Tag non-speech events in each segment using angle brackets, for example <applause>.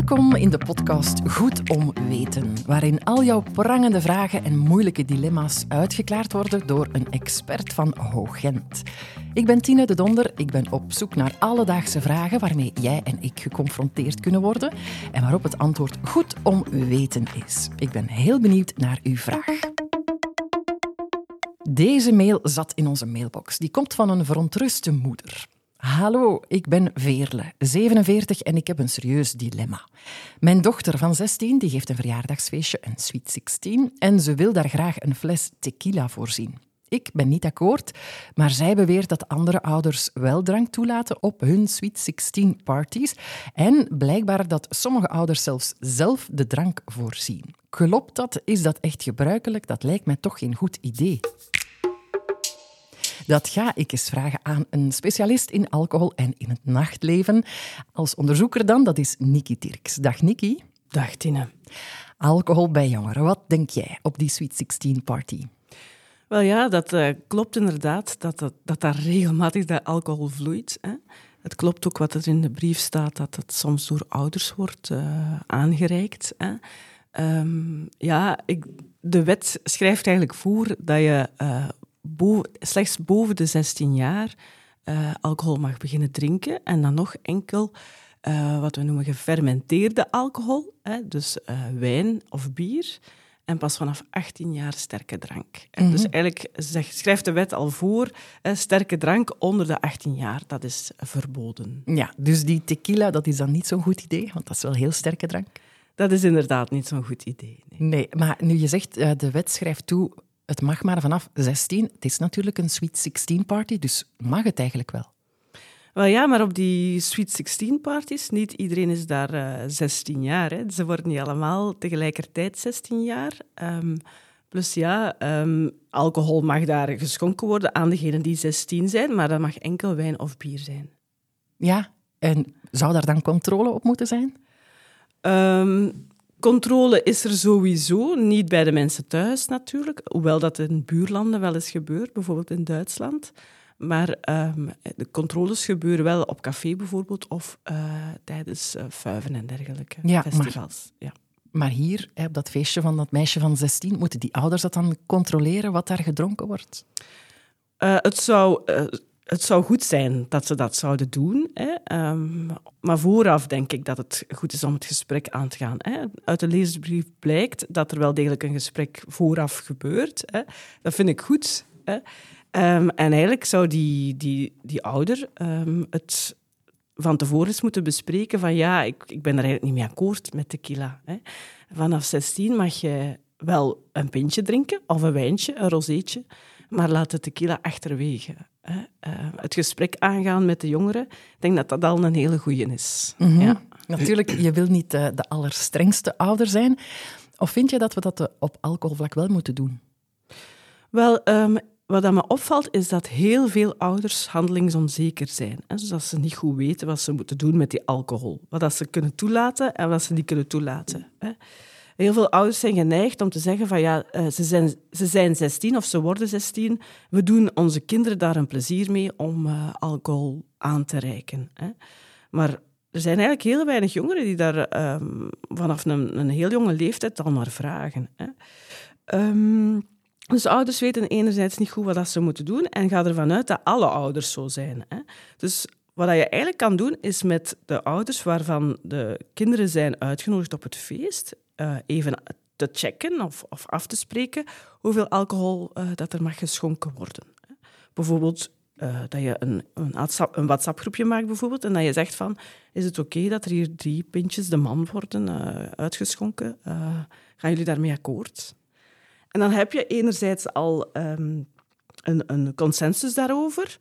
Welkom in de podcast Goed om Weten, waarin al jouw prangende vragen en moeilijke dilemma's uitgeklaard worden door een expert van Hoogent. Ik ben Tine de Donder, ik ben op zoek naar alledaagse vragen waarmee jij en ik geconfronteerd kunnen worden en waarop het antwoord goed om weten is. Ik ben heel benieuwd naar uw vraag. Deze mail zat in onze mailbox. Die komt van een verontruste moeder. Hallo, ik ben Veerle, 47 en ik heb een serieus dilemma. Mijn dochter van 16 die geeft een verjaardagsfeestje, een Sweet 16, en ze wil daar graag een fles tequila voorzien. Ik ben niet akkoord, maar zij beweert dat andere ouders wel drank toelaten op hun Sweet 16 parties en blijkbaar dat sommige ouders zelfs zelf de drank voorzien. Klopt dat? Is dat echt gebruikelijk? Dat lijkt mij toch geen goed idee. Dat ga ik eens vragen aan een specialist in alcohol en in het nachtleven. Als onderzoeker dan, dat is Nikki Dirks. Dag Nikki. Dag Tine. Alcohol bij jongeren, wat denk jij op die Sweet 16 party? Wel ja, dat uh, klopt inderdaad, dat, dat, dat daar regelmatig de alcohol vloeit. Hè. Het klopt ook wat er in de brief staat, dat het soms door ouders wordt uh, aangereikt. Hè. Um, ja, ik, de wet schrijft eigenlijk voor dat je uh, boven, slechts boven de 16 jaar uh, alcohol mag beginnen drinken. En dan nog enkel uh, wat we noemen gefermenteerde alcohol, hè, dus uh, wijn of bier. En pas vanaf 18 jaar sterke drank. Mm -hmm. Dus eigenlijk schrijft de wet al voor, hè, sterke drank onder de 18 jaar, dat is verboden. Ja, dus die tequila, dat is dan niet zo'n goed idee, want dat is wel heel sterke drank. Dat is inderdaad niet zo'n goed idee. Nee. nee, maar nu je zegt, de wet schrijft toe het mag maar vanaf 16. Het is natuurlijk een Sweet 16 party, dus mag het eigenlijk wel. Wel ja, maar op die Sweet 16 parties, niet iedereen is daar uh, 16 jaar. Hè. Ze worden niet allemaal tegelijkertijd 16 jaar. Um, plus ja, um, alcohol mag daar geschonken worden aan degenen die 16 zijn, maar dat mag enkel wijn of bier zijn. Ja, en zou daar dan controle op moeten zijn? Um, Controle is er sowieso, niet bij de mensen thuis natuurlijk, hoewel dat in buurlanden wel eens gebeurt, bijvoorbeeld in Duitsland. Maar um, de controles gebeuren wel op café bijvoorbeeld of uh, tijdens uh, vuiven en dergelijke ja, festivals. Maar, ja. maar hier, op dat feestje van dat meisje van 16, moeten die ouders dat dan controleren wat daar gedronken wordt? Uh, het zou het zou goed zijn dat ze dat zouden doen. Hè. Um, maar vooraf denk ik dat het goed is om het gesprek aan te gaan. Hè. Uit de lezersbrief blijkt dat er wel degelijk een gesprek vooraf gebeurt. Hè. Dat vind ik goed. Hè. Um, en eigenlijk zou die, die, die ouder um, het van tevoren eens moeten bespreken van ja, ik, ik ben er eigenlijk niet mee akkoord met tequila. Hè. Vanaf 16 mag je wel een pintje drinken of een wijntje, een rozeetje, maar laat de tequila achterwege. Uh, het gesprek aangaan met de jongeren, ik denk dat dat al een hele goeie is. Mm -hmm. ja. Natuurlijk, je wil niet uh, de allerstrengste ouder zijn. Of vind je dat we dat op alcoholvlak wel moeten doen? Wel, um, wat aan me opvalt, is dat heel veel ouders handelingsonzeker zijn. Hè? Dus dat ze niet goed weten wat ze moeten doen met die alcohol. Wat dat ze kunnen toelaten en wat ze niet kunnen toelaten. Hè? Heel veel ouders zijn geneigd om te zeggen van ja, ze zijn, ze zijn 16 of ze worden 16. We doen onze kinderen daar een plezier mee om uh, alcohol aan te reiken. Hè. Maar er zijn eigenlijk heel weinig jongeren die daar um, vanaf een, een, heel jonge leeftijd al naar vragen. Hè. Um, dus ouders weten enerzijds niet goed wat ze moeten doen en gaan ervan uit dat alle ouders zo zijn. Hè. Dus wat je eigenlijk kan doen, is met de ouders waarvan de kinderen zijn uitgenodigd op het feest, uh, even te checken of, of, af te spreken hoeveel alcohol uh, dat er mag geschonken worden. Bijvoorbeeld uh, dat je een, een, WhatsApp, een WhatsApp-groepje maakt bijvoorbeeld en dat je zegt van, is het oké dat er hier drie pintjes de man worden uitgeschonken? gaan jullie daarmee akkoord? En dan heb je enerzijds al um, een, een consensus daarover...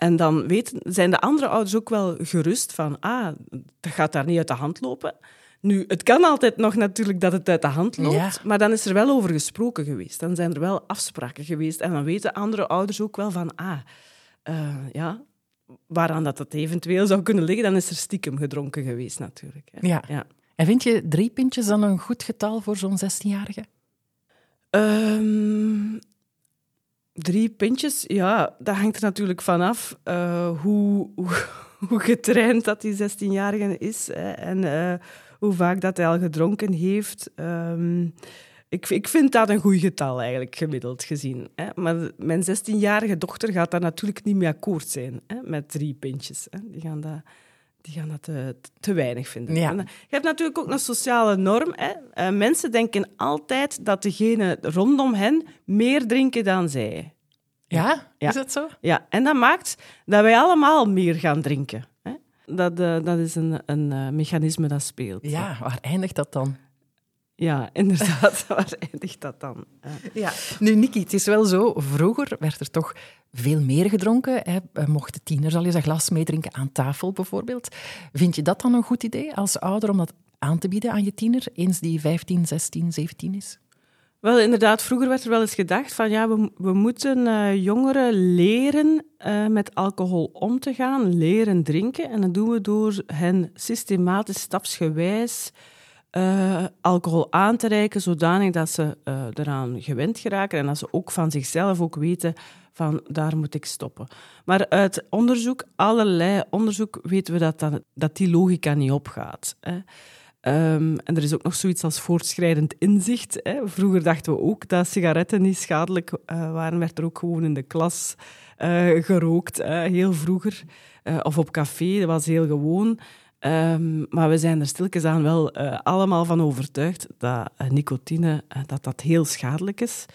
En dan weten, zijn de andere ouders ook wel gerust van, ah, dat gaat daar niet uit de hand lopen. Nu, het kan altijd nog natuurlijk dat het uit de hand loopt, ja. maar dan is er wel over gesproken geweest. Dan zijn er wel afspraken geweest. En dan weten andere ouders ook wel van, ah, uh, ja, waaraan dat het eventueel zou kunnen liggen, dan is er stiekem gedronken geweest natuurlijk. Hè. Ja. ja. En vind je drie pintjes dan een goed getal voor zo'n 16-jarige? Um, drie pintjes, ja, dat hangt er natuurlijk vanaf uh, hoe, hoe, hoe getraind dat die 16-jarige is. Hè, en uh, hoe vaak dat hij al gedronken heeft. Ehm, ik, ik vind dat een goed getal eigenlijk, gemiddeld gezien. Hè. Maar mijn 16-jarige dochter gaat daar natuurlijk niet mee akkoord zijn hè, met drie pintjes. Hè. Die gaan dat die gaan dat te, te weinig vinden. Ja. En je hebt natuurlijk ook een sociale norm. Hè. Eh, mensen denken altijd dat degenen rondom hen meer drinken dan zij. Ja, Ja. is dat zo? Ja, en dat maakt dat wij allemaal meer gaan drinken. Dat, eh, dat is een, een eh, mechanisme dat speelt. Ja, waar eindigt dat dan? Ja, inderdaad. <laughs> Waar eindigt dat dan? Ja. Ja. Nu, Niki, het is wel zo, vroeger werd er toch veel meer gedronken. Hè. Eh, Mochten tieners al eens een glas meedrinken aan tafel, bijvoorbeeld. Vind je dat dan een goed idee als ouder om dat aan te bieden aan je tiener, eens die 15, 16, 17 is? Wel, inderdaad, vroeger werd er wel eens gedacht van ja, we, we moeten eh, jongeren leren eh, met alcohol om te gaan, leren drinken. En dat doen we door hen systematisch, stapsgewijs eh, alcohol aan te reiken, zodanig dat ze eraan gewend geraken en dat ze ook van zichzelf ook weten van daar moet ik stoppen. Maar uit onderzoek, allerlei onderzoek, weten we dat, dat, dat die logica niet opgaat. Hè. Ehm, en er is ook nog zoiets als voortschrijdend inzicht. Hè. Vroeger dachten we ook dat sigaretten niet schadelijk eh, waren, werd er ook gewoon in de klas eh, gerookt, hè, heel vroeger. Eh, of op café, dat was heel gewoon. Ehm, maar we zijn er stilletjes aan wel eh, allemaal van overtuigd dat eh, nicotine eh, dat dat heel schadelijk is.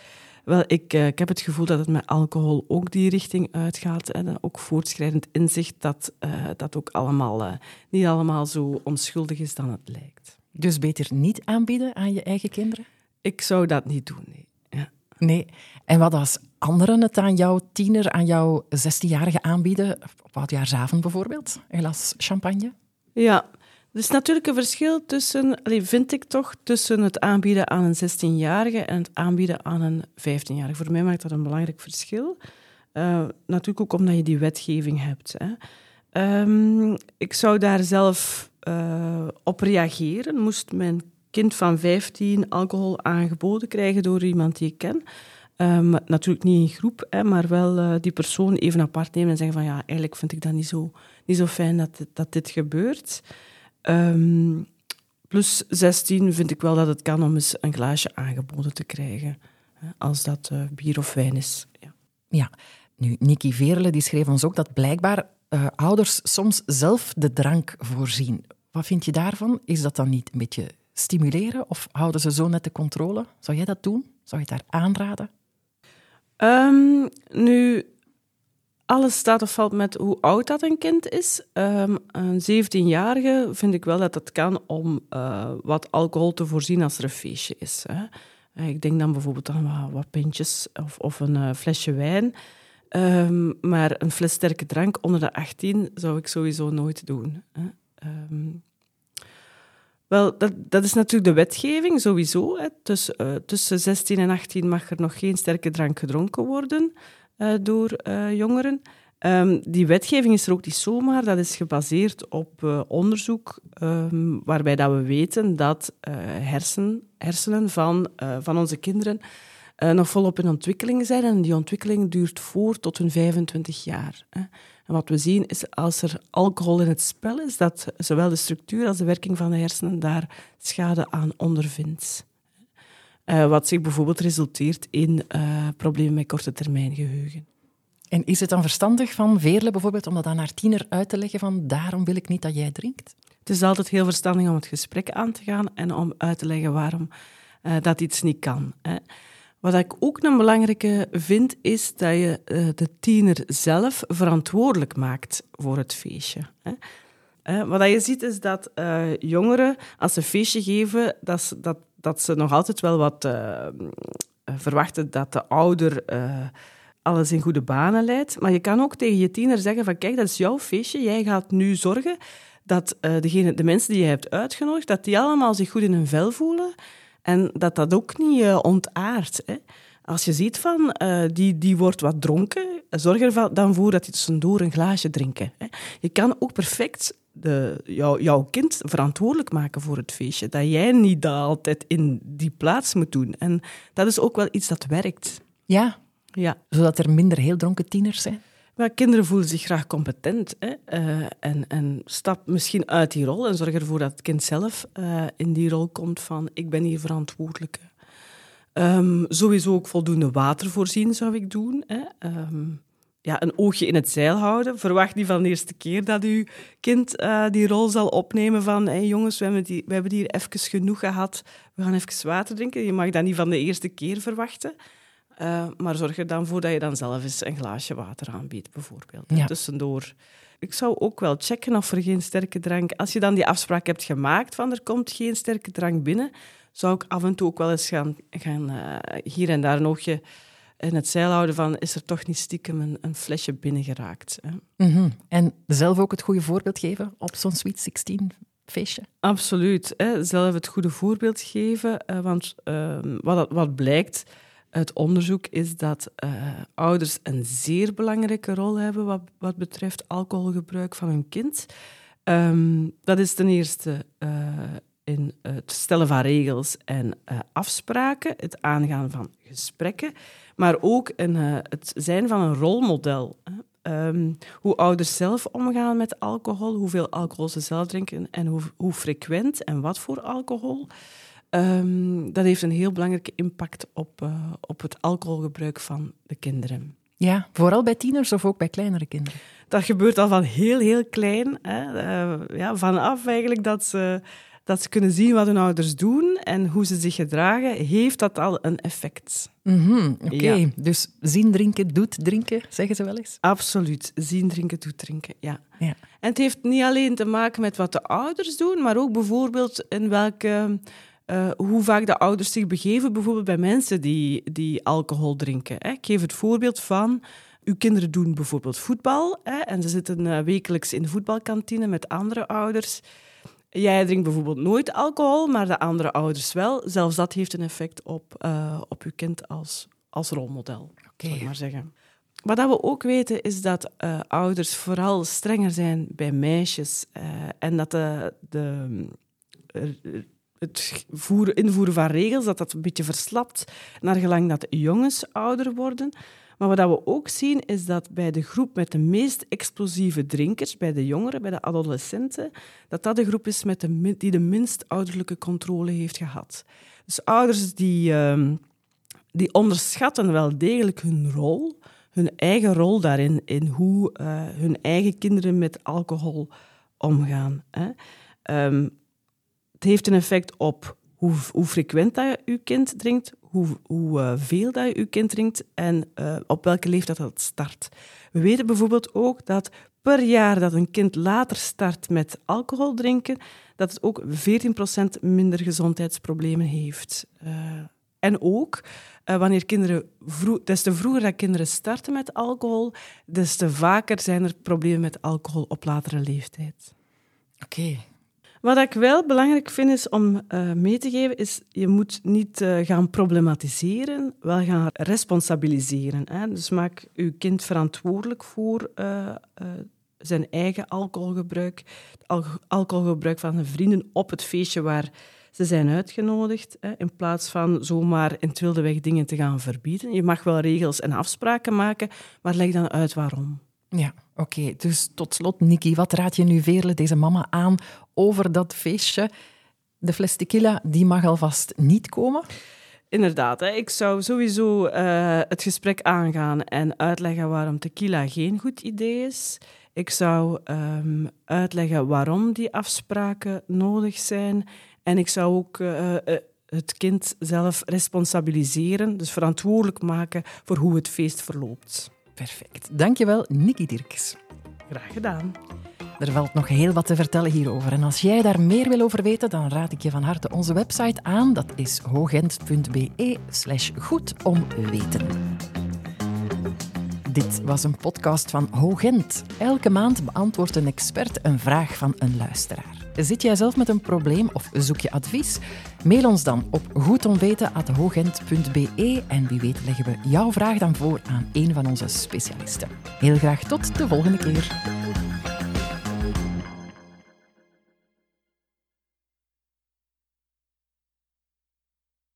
Wel, ik, eh, ik heb het gevoel dat het met alcohol ook die richting uitgaat. En ook voortschrijdend inzicht dat eh, dat ook allemaal eh, niet allemaal zo onschuldig is dan het lijkt. Dus beter niet aanbieden aan je eigen kinderen? Ik zou dat niet doen, nee. Ja. Nee. En wat als anderen het aan jouw tiener, aan jouw 16-jarige aanbieden, op oudjaarsavond bijvoorbeeld, een glas champagne? Ja, er is natuurlijk een verschil tussen, vind ik toch, tussen het aanbieden aan een 16-jarige en het aanbieden aan een 15-jarige. Voor mij maakt dat een belangrijk verschil. Eh, natuurlijk ook omdat je die wetgeving hebt. Hè. Ehm, ik zou daar zelf eh, op reageren. Moest mijn kind van 15 alcohol aangeboden krijgen door iemand die ik ken. Ehm, natuurlijk niet in groep, hè, maar wel eh, die persoon even apart nemen en zeggen van ja, eigenlijk vind ik dat niet zo, niet zo fijn dat, dat dit gebeurt. Ehm, plus 16 vind ik wel dat het kan om eens een glaasje aangeboden te krijgen. Als dat eh, bier of wijn is. Ja. Ja. Nu, Nikki Veerle die schreef ons ook dat blijkbaar eh, ouders soms zelf de drank voorzien. Wat vind je daarvan? Is dat dan niet een beetje stimuleren of houden ze zo net de controle? Zou jij dat doen? Zou je het daar aanraden? Ehm, nu, alles staat of valt met hoe oud dat een kind is. Ehm, een 17-jarige vind ik wel dat het kan om eh, wat alcohol te voorzien als er een feestje is. Hè. Eh, Ik denk dan bijvoorbeeld aan wat, pintjes of, of een eh, flesje wijn. Ehm, maar een fles sterke drank onder de 18 zou ik sowieso nooit doen. Hè. Ehm, wel, dat, dat is natuurlijk de wetgeving sowieso. Hè. Tussen 16 en 18 mag er nog geen sterke drank gedronken worden eh, door eh, jongeren. Ehm, die wetgeving is er ook niet zomaar. Dat is gebaseerd op eh, onderzoek ehm, waarbij dat we weten dat hersen, hersenen van, van onze kinderen nog volop in ontwikkeling zijn. En die ontwikkeling duurt voor tot hun 25 jaar. Hè. En wat we zien is als er alcohol in het spel is, dat zowel de structuur als de werking van de hersenen daar schade aan ondervindt. Eh, wat zich bijvoorbeeld resulteert in eh, problemen met korte termijn geheugen. En is het dan verstandig van Veerle bijvoorbeeld om dat aan haar tiener uit te leggen van daarom wil ik niet dat jij drinkt? Het is altijd heel verstandig om het gesprek aan te gaan en om uit te leggen waarom eh, dat iets niet kan. Hè. Wat ik ook een belangrijke vind, is dat je de tiener zelf verantwoordelijk maakt voor het feestje. Hè. Eh, wat je ziet is dat jongeren, als ze een feestje geven, dat ze, dat, dat ze nog altijd wel wat eh, eh, verwachten dat de ouder eh, alles in goede banen leidt. Maar je kan ook tegen je tiener zeggen van kijk, dat is jouw feestje. Jij gaat nu zorgen dat eh, degene, de mensen die je hebt uitgenodigd, dat die allemaal zich goed in hun vel voelen. En dat dat ook niet ontaart. Hè. Als je ziet van, die, die wordt wat dronken, zorg er dan voor dat die tussendoor een glaasje drinken. Hè. Je kan ook perfect de, jou, jouw kind verantwoordelijk maken voor het feestje. Dat jij niet dat altijd in die plaats moet doen. En dat is ook wel iets dat werkt. Ja, Ja. zodat er minder heel dronken tieners zijn. Maar kinderen voelen zich graag competent hè? Uh, en, en stap misschien uit die rol en zorg ervoor dat het kind zelf uh, in die rol komt van ik ben hier verantwoordelijke. Um, sowieso ook voldoende water voorzien zou ik doen. Hè? Um, ja, een oogje in het zeil houden. Verwacht niet van de eerste keer dat uw kind uh, die rol zal opnemen van hey, jongens, we hebben, die, we hebben hier even genoeg gehad, we gaan even water drinken. Je mag dat niet van de eerste keer verwachten. Uh, maar zorg er dan voor dat je dan zelf eens een glaasje water aanbiedt, bijvoorbeeld. Ja. Tussendoor. Ik zou ook wel checken of er geen sterke drank... Als je dan die afspraak hebt gemaakt van er komt geen sterke drank binnen, zou ik af en toe ook wel eens gaan, gaan uh, hier en daar een oogje in het zeil houden van is er toch niet stiekem een, een flesje binnengeraakt. Hè? Mm -hmm. En zelf ook het goede voorbeeld geven op zo'n Sweet 16 feestje? Absoluut. Hè? Zelf het goede voorbeeld geven. Uh, want uh, wat, wat blijkt uit onderzoek is dat uh, ouders een zeer belangrijke rol hebben wat, wat betreft alcoholgebruik van hun kind. Um, dat is ten eerste in het stellen van regels en afspraken, het aangaan van gesprekken maar ook een, uh, het zijn van een rolmodel. Um, hoe ouders zelf omgaan met alcohol, hoeveel alcohol ze zelf drinken en hoe, hoe frequent en wat voor alcohol. Um, dat heeft een heel belangrijke impact op, uh, op het alcoholgebruik van de kinderen. Ja, vooral bij tieners of ook bij kleinere kinderen? Dat gebeurt al van heel, heel klein. Hè. Uh, ja, vanaf eigenlijk dat ze dat ze kunnen zien wat hun ouders doen en hoe ze zich gedragen, heeft dat al een effect. Mm -hmm, Oké, okay. ja. dus zien drinken doet drinken, zeggen ze wel eens? Absoluut, zien drinken doet drinken, ja. ja. En het heeft niet alleen te maken met wat de ouders doen, maar ook bijvoorbeeld in welke... Uh, hoe vaak de ouders zich begeven, bijvoorbeeld bij mensen die, die alcohol drinken. Hè. Ik geef het voorbeeld van uw kinderen doen bijvoorbeeld voetbal hè, en ze zitten uh, wekelijks in de voetbalkantine met andere ouders. Jij drinkt bijvoorbeeld nooit alcohol, maar de andere ouders wel. Zelfs dat heeft een effect op, uh, op je kind als, als rolmodel, okay. maar zeggen. Wat we ook weten is dat uh, ouders vooral strenger zijn bij meisjes uh, en dat de, de, het voeren, invoeren van regels dat dat een beetje verslapt naar gelang dat jongens ouder worden. Maar wat we ook zien is dat bij de groep met de meest explosieve drinkers, bij de jongeren, bij de adolescenten, dat dat de groep is met de, die de minst ouderlijke controle heeft gehad. Dus ouders die, uh, die onderschatten wel degelijk hun rol, hun eigen rol daarin, in hoe uh, hun eigen kinderen met alcohol omgaan. Hè. Um, het heeft een effect op hoe, hoe frequent dat je kind drinkt, hoe, hoe uh, veel dat je kind drinkt en uh, op welke leeftijd dat start. We weten bijvoorbeeld ook dat per jaar dat een kind later start met alcohol drinken, dat het ook 14% minder gezondheidsproblemen heeft. Uh, en ook wanneer kinderen vroeg, des te vroeger dat kinderen starten met alcohol, des te vaker zijn er problemen met alcohol op latere leeftijd. Oké. Wat ik wel belangrijk vind is om uh, mee te geven, is je moet niet uh, gaan problematiseren, wel gaan responsabiliseren. Hè? Dus maak uw kind verantwoordelijk voor uh, zijn eigen alcoholgebruik, het al alcoholgebruik van zijn vrienden op het feestje waar ze zijn uitgenodigd, hè? in plaats van zomaar in het wilde weg dingen te gaan verbieden. Je mag wel regels en afspraken maken, maar leg dan uit waarom. Ja, oké. Dus tot slot, Nikki, wat raad je nu Veerle, deze mama, aan over dat feestje? De fles tequila, die mag alvast niet komen? Inderdaad, hè. ik zou sowieso uh, het gesprek aangaan en uitleggen waarom tequila geen goed idee is. Ik zou um, uitleggen waarom die afspraken nodig zijn. En ik zou ook uh, het kind zelf responsabiliseren, dus verantwoordelijk maken voor hoe het feest verloopt. Perfect. Dankjewel, Nikki Dirks. Graag gedaan. Er valt nog heel wat te vertellen hierover. En als jij daar meer wil over weten, dan raad ik je van harte onze website aan. Dat is hoogent.be slash goed om weten. Dit was een podcast van Hoogent. Elke maand beantwoordt een expert een vraag van een luisteraar. Zit jij zelf met een probleem of zoek je advies? Mail ons dan op goedomweten.hogent.be en wie weet leggen we jouw vraag dan voor aan een van onze specialisten. Heel graag tot de volgende keer.